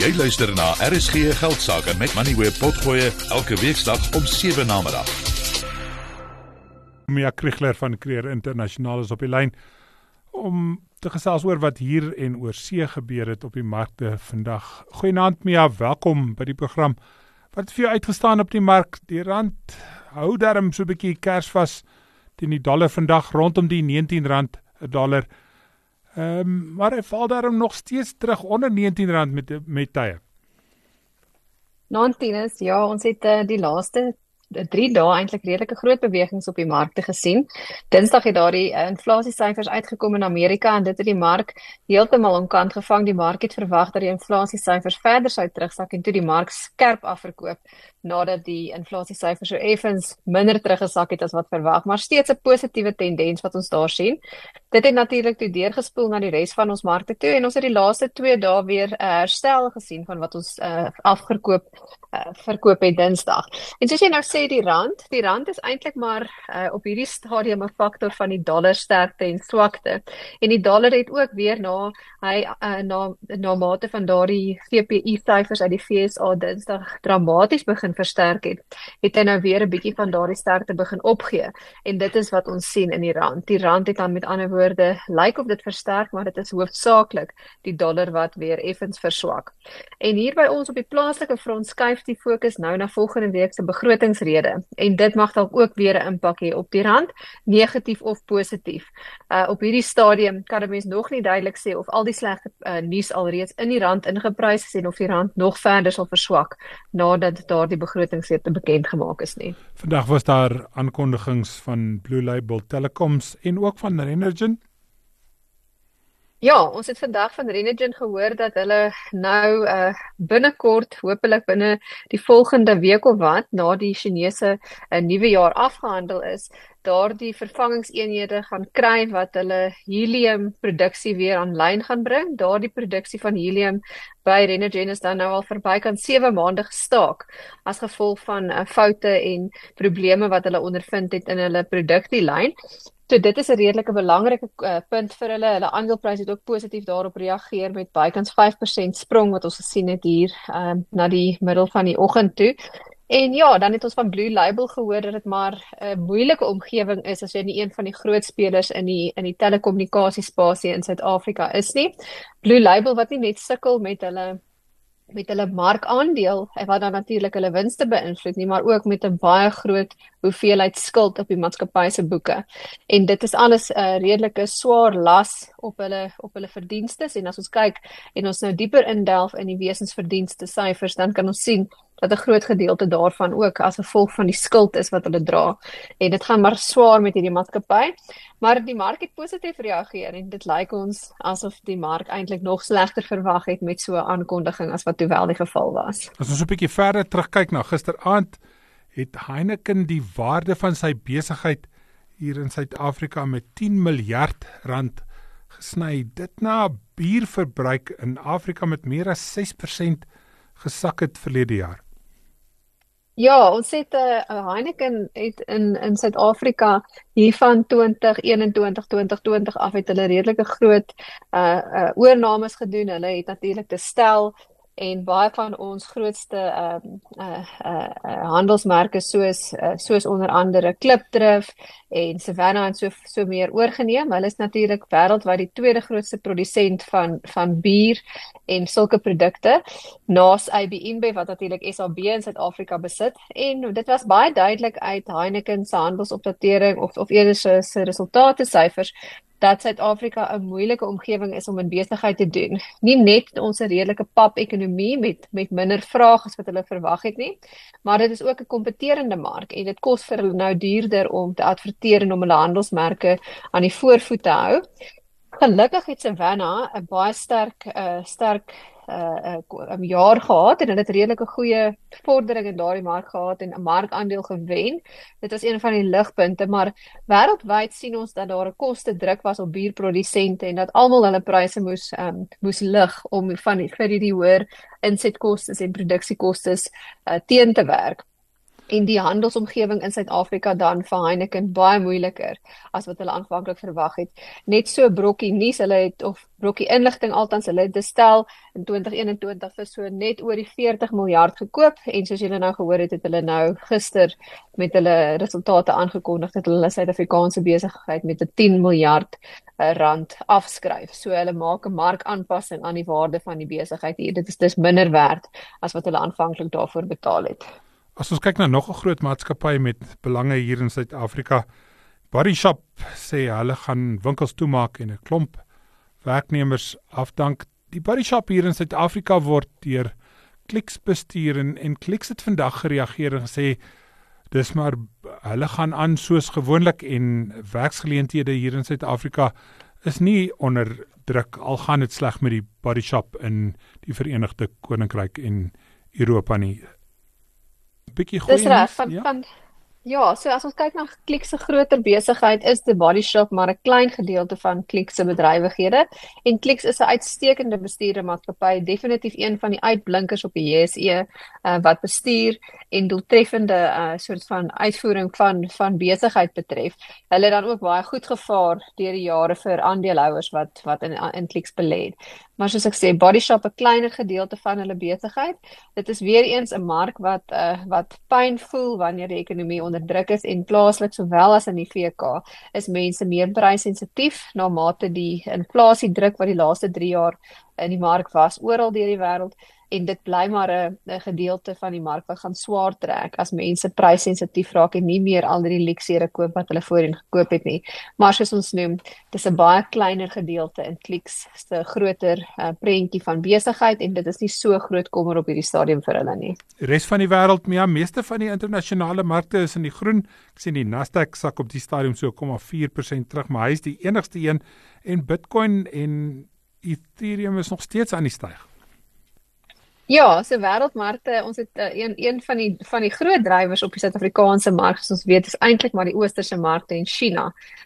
Jy luister na RSG Geldsaake met Money Web Potgoe elke weeksdag om 7 na middag. Mia Kriegler van Creer Internasionaal is op die lyn om te gesels oor wat hier en oor see gebeur het op die markte vandag. Goeienaand Mia, welkom by die program. Wat het vir jou uitgestaan op die mark? Die rand hou darm so 'n bietjie kersvas teen die dollar vandag rondom die R19 'n dollar. Ehm um, maar hy val daarom nog steeds terug onder R19 met met tye. 19 is ja, ons het uh, die laaste 3 dae eintlik redelike groot bewegings op die markte gesien. Dinsdag het daardie uh, inflasiesyfers uitgekom in Amerika en dit het die mark heeltemal omkant gevang. Die mark het verwag dat die inflasiesyfers verder sou terugsak en toe die mark skerp afverkoop nadat die inflasiesyfers so effens minder teruggesak het as wat verwag, maar steeds 'n positiewe tendens wat ons daar sien. Dit het natuurlik toe deurgespoel na die res van ons markte toe en ons het die laaste 2 dae weer 'n uh, herstel gesien van wat ons uh, afgekoop uh, verkoop het Dinsdag. En soos jy nou sê die rand, die rand is eintlik maar uh, op hierdie stadium 'n faktor van die dollar sterkte en swakte. En die dollar het ook weer na hy uh, na na mate van daardie CPI syfers uit die FSA Dinsdag dramaties begin versterk het, het hy nou weer 'n bietjie van daardie sterkte begin opgee. En dit is wat ons sien in die rand. Die rand het dan met ander woorde lyk of dit versterk, maar dit is hoofsaaklik die dollar wat weer effens verswak. En hier by ons op die plaaslike front skuif die fokus nou na volgende week se begrotingsrede en dit mag dalk ook weer 'n impak hê op die rand, negatief of positief. Uh op hierdie stadium kan 'n mens nog nie duidelik sê of al die slegte uh, nuus alreeds in die rand ingeprys is en of die rand nog verder sal verswak nadat daardie begrotingsrede bekend gemaak is nie. Vandag was daar aankondigings van Blue Label Telecoms en ook van Renergen. Ja, ons het vandag van Renergen gehoor dat hulle nou uh binnekort, hopelik binne die volgende week of wat, na die Chinese uh, nuwe jaar afgehandel is, daardie vervangingseenhede gaan kry wat hulle helium produksie weer aanlyn gaan bring. Daardie produksie van helium by Renergen is dan nou al verby kan 7 maande gestaak as gevolg van uh, foute en probleme wat hulle ondervind het in hulle produksielyn. So dit is 'n redelike belangrike uh, punt vir hulle. Hulle aandeleprys het ook positief daarop reageer met bykans 5% sprong wat ons gesien het hier um, na die middel van die oggend toe. En ja, dan het ons van Blue Label gehoor dat dit maar 'n uh, moeilike omgewing is as jy nie een van die groot spelers in die in die telekommunikasiespasie in Suid-Afrika is nie. Blue Label wat nie net sukkel met hulle met hulle markandeel wat dan natuurlik hulle winste beïnvloed nie, maar ook met 'n baie groot hoeveelheid skuld op die maatskappy se boeke. En dit is alles 'n uh, redelike swaar las op hulle op hulle verdienste en as ons kyk en ons nou dieper indelf in die wesensverdienste syfers, dan kan ons sien dat 'n groot gedeelte daarvan ook as gevolg van die skuld is wat hulle dra. En dit gaan maar swaar met hierdie maatskappy. Maar die mark het positief reageer en dit lyk ons asof die mark eintlik nog slegter verwag het met so 'n aankondiging as wat toe wel die geval was. As ons 'n bietjie verder terugkyk na gisteraand, het Heineken die waarde van sy besigheid hier in Suid-Afrika met 10 miljard rand gesny. Dit na bierverbruik in Afrika met meer as 6% gesak het verlede jaar. Ja, ons het 'n uh, eh, Heineken het in in Suid-Afrika hier van 2021 2020 af het hulle redelike groot uh uh oornames gedoen. Hulle het natuurlik te stel en baie van ons grootste ehm um, uh, uh uh handelsmerke soos uh, soos onder andere Klipdrif en Savanna en so so meer oorgeneem. Hulle is natuurlik wêreldwyd die tweede grootste produsent van van bier en sulke produkte naas AB InBev wat natuurlik SAB in Suid-Afrika besit. En dit was baie duidelik uit Heineken se handelsopdatering of of eerder se se resultate syfers dat Suid-Afrika 'n moeilike omgewing is om in besigheid te doen. Nie net ons redelike pap-ekonomie met met minder vrae as wat hulle verwag het nie, maar dit is ook 'n kompeterende mark en dit kos vir hulle nou duurder om te adverteer en om hulle handelsmerke aan die voorvoet te hou. Gelukkig het Savannah 'n baie sterk uh, sterk uh, uh, 'n jaar gehad en hulle het redelike goeie vordering in daardie mark gehad en 'n markandeel gewen. Dit was een van die ligpunte, maar wêreldwyd sien ons dat daar 'n koste druk was op bierprodusente en dat almal hulle pryse moes um, moes lig om van die, vir die hoër insetkoste en produksiekoste uh, teen te werk. En die handelsomgewing in Suid-Afrika dan vir Heineken baie moeiliker as wat hulle aanvanklik verwag het. Net so brokkie nuus, hulle het of brokkie inligting altans hulle het gestel in 2021 vir so net oor die 40 miljard gekoop en soos julle nou gehoor het, het hulle nou gister met hulle resultate aangekondig dat hulle Suid-Afrikaanse besigheid met 'n 10 miljard eh, rand afskryf. So hulle maak 'n markaanpassing aan die waarde van die besigheid hier. Dit is dis minder werd as wat hulle aanvanklik daarvoor betaal het. As ons kyk na nog 'n groot maatskappy met belange hier in Suid-Afrika, Body Shop sê hulle gaan winkels toemaak en 'n klomp werknemers afdank. Die Body Shop hier in Suid-Afrika word deur Clicks bestuur en en Clicks het vandag gereageer en gesê dis maar hulle gaan aan soos gewoonlik en werksgeleenthede hier in Suid-Afrika is nie onder druk al gaan dit sleg met die Body Shop in die Verenigde Koninkryk en Europa nie bietjie goeie. Dis reg van ja? van Ja, so as ons kyk na Klik se groter besigheid is die Body Shop maar 'n klein gedeelte van Klik se bedrywighede en Klik is 'n uitstekende bestuurdermaatskappy, definitief een van die uitblinkers op die JSE uh, wat bestuur en doeltreffende uh, soort van uitvoering van van besigheid betref. Hulle het dan ook baie goed gevaar deur die jare vir aandeelhouers wat wat in in Klik belê het. Maar soos ek sê, Body Shop 'n kleiner gedeelte van hulle besigheid. Dit is weer eens 'n mark wat uh, wat pyn voel wanneer die ekonomie onder druk is en plaaslik sowel as in die VK is mense meer prysensitief na mate die inflasie druk wat die laaste 3 jaar in die mark was oral deur die wêreld en dit bly maar 'n gedeelte van die mark wat gaan swaar trek as mense prysensitief raak en nie meer al die luksere koop wat hulle voorheen gekoop het nie. Maar soos ons noem, dis 'n baie kleiner gedeelte in Clicks se groter uh, prentjie van besigheid en dit is nie so groot kommer op hierdie stadium vir hulle nie. Die res van die wêreld, ja, meeste van die internasionale markte is in die groen. Ek sien die Nasdaq sak op die stadium so 0,4% terug, maar hy is die enigste een en Bitcoin en Ethereum is nog steeds aan die styg. Ja, so wêreldmarkte, ons het uh, een een van die van die groot drywers op die Suid-Afrikaanse mark, soos ons weet, is eintlik maar die oosterse markte en China.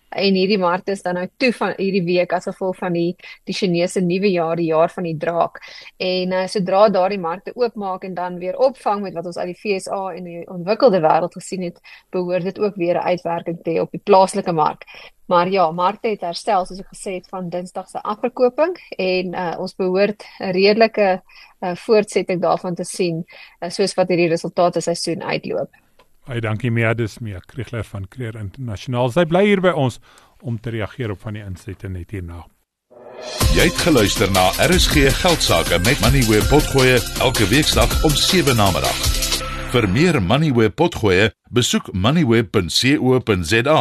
En hierdie markte is dan nou toe van hierdie week as gevolg van die die Chinese nuwe jaar, die jaar van die draak. En uh, sodra daardie markte oopmaak en dan weer opvang met wat ons uit die FSA en die ontwikkelde wêreld gesien het, behoort dit ook weer 'n uitwerking te hê op die plaaslike mark. Maar ja, markte het herstel soos ek gesê het van Dinsdag se afverkoping en uh, ons behoort 'n redelike uh, voortsetting daarvan te sien uh, soos wat hierdie resultate seisoen uitloop. Baie dankie Meadus Mia Kriegler van Creer Internasionaal. Sy bly hier by ons om te reageer op van die insette net hierna. Jy het geluister na RSG Geldsaake met Money where potgoe elke weeksdag om 7 na middag. Vir meer Money where potgoe, besoek moneyweb.co.za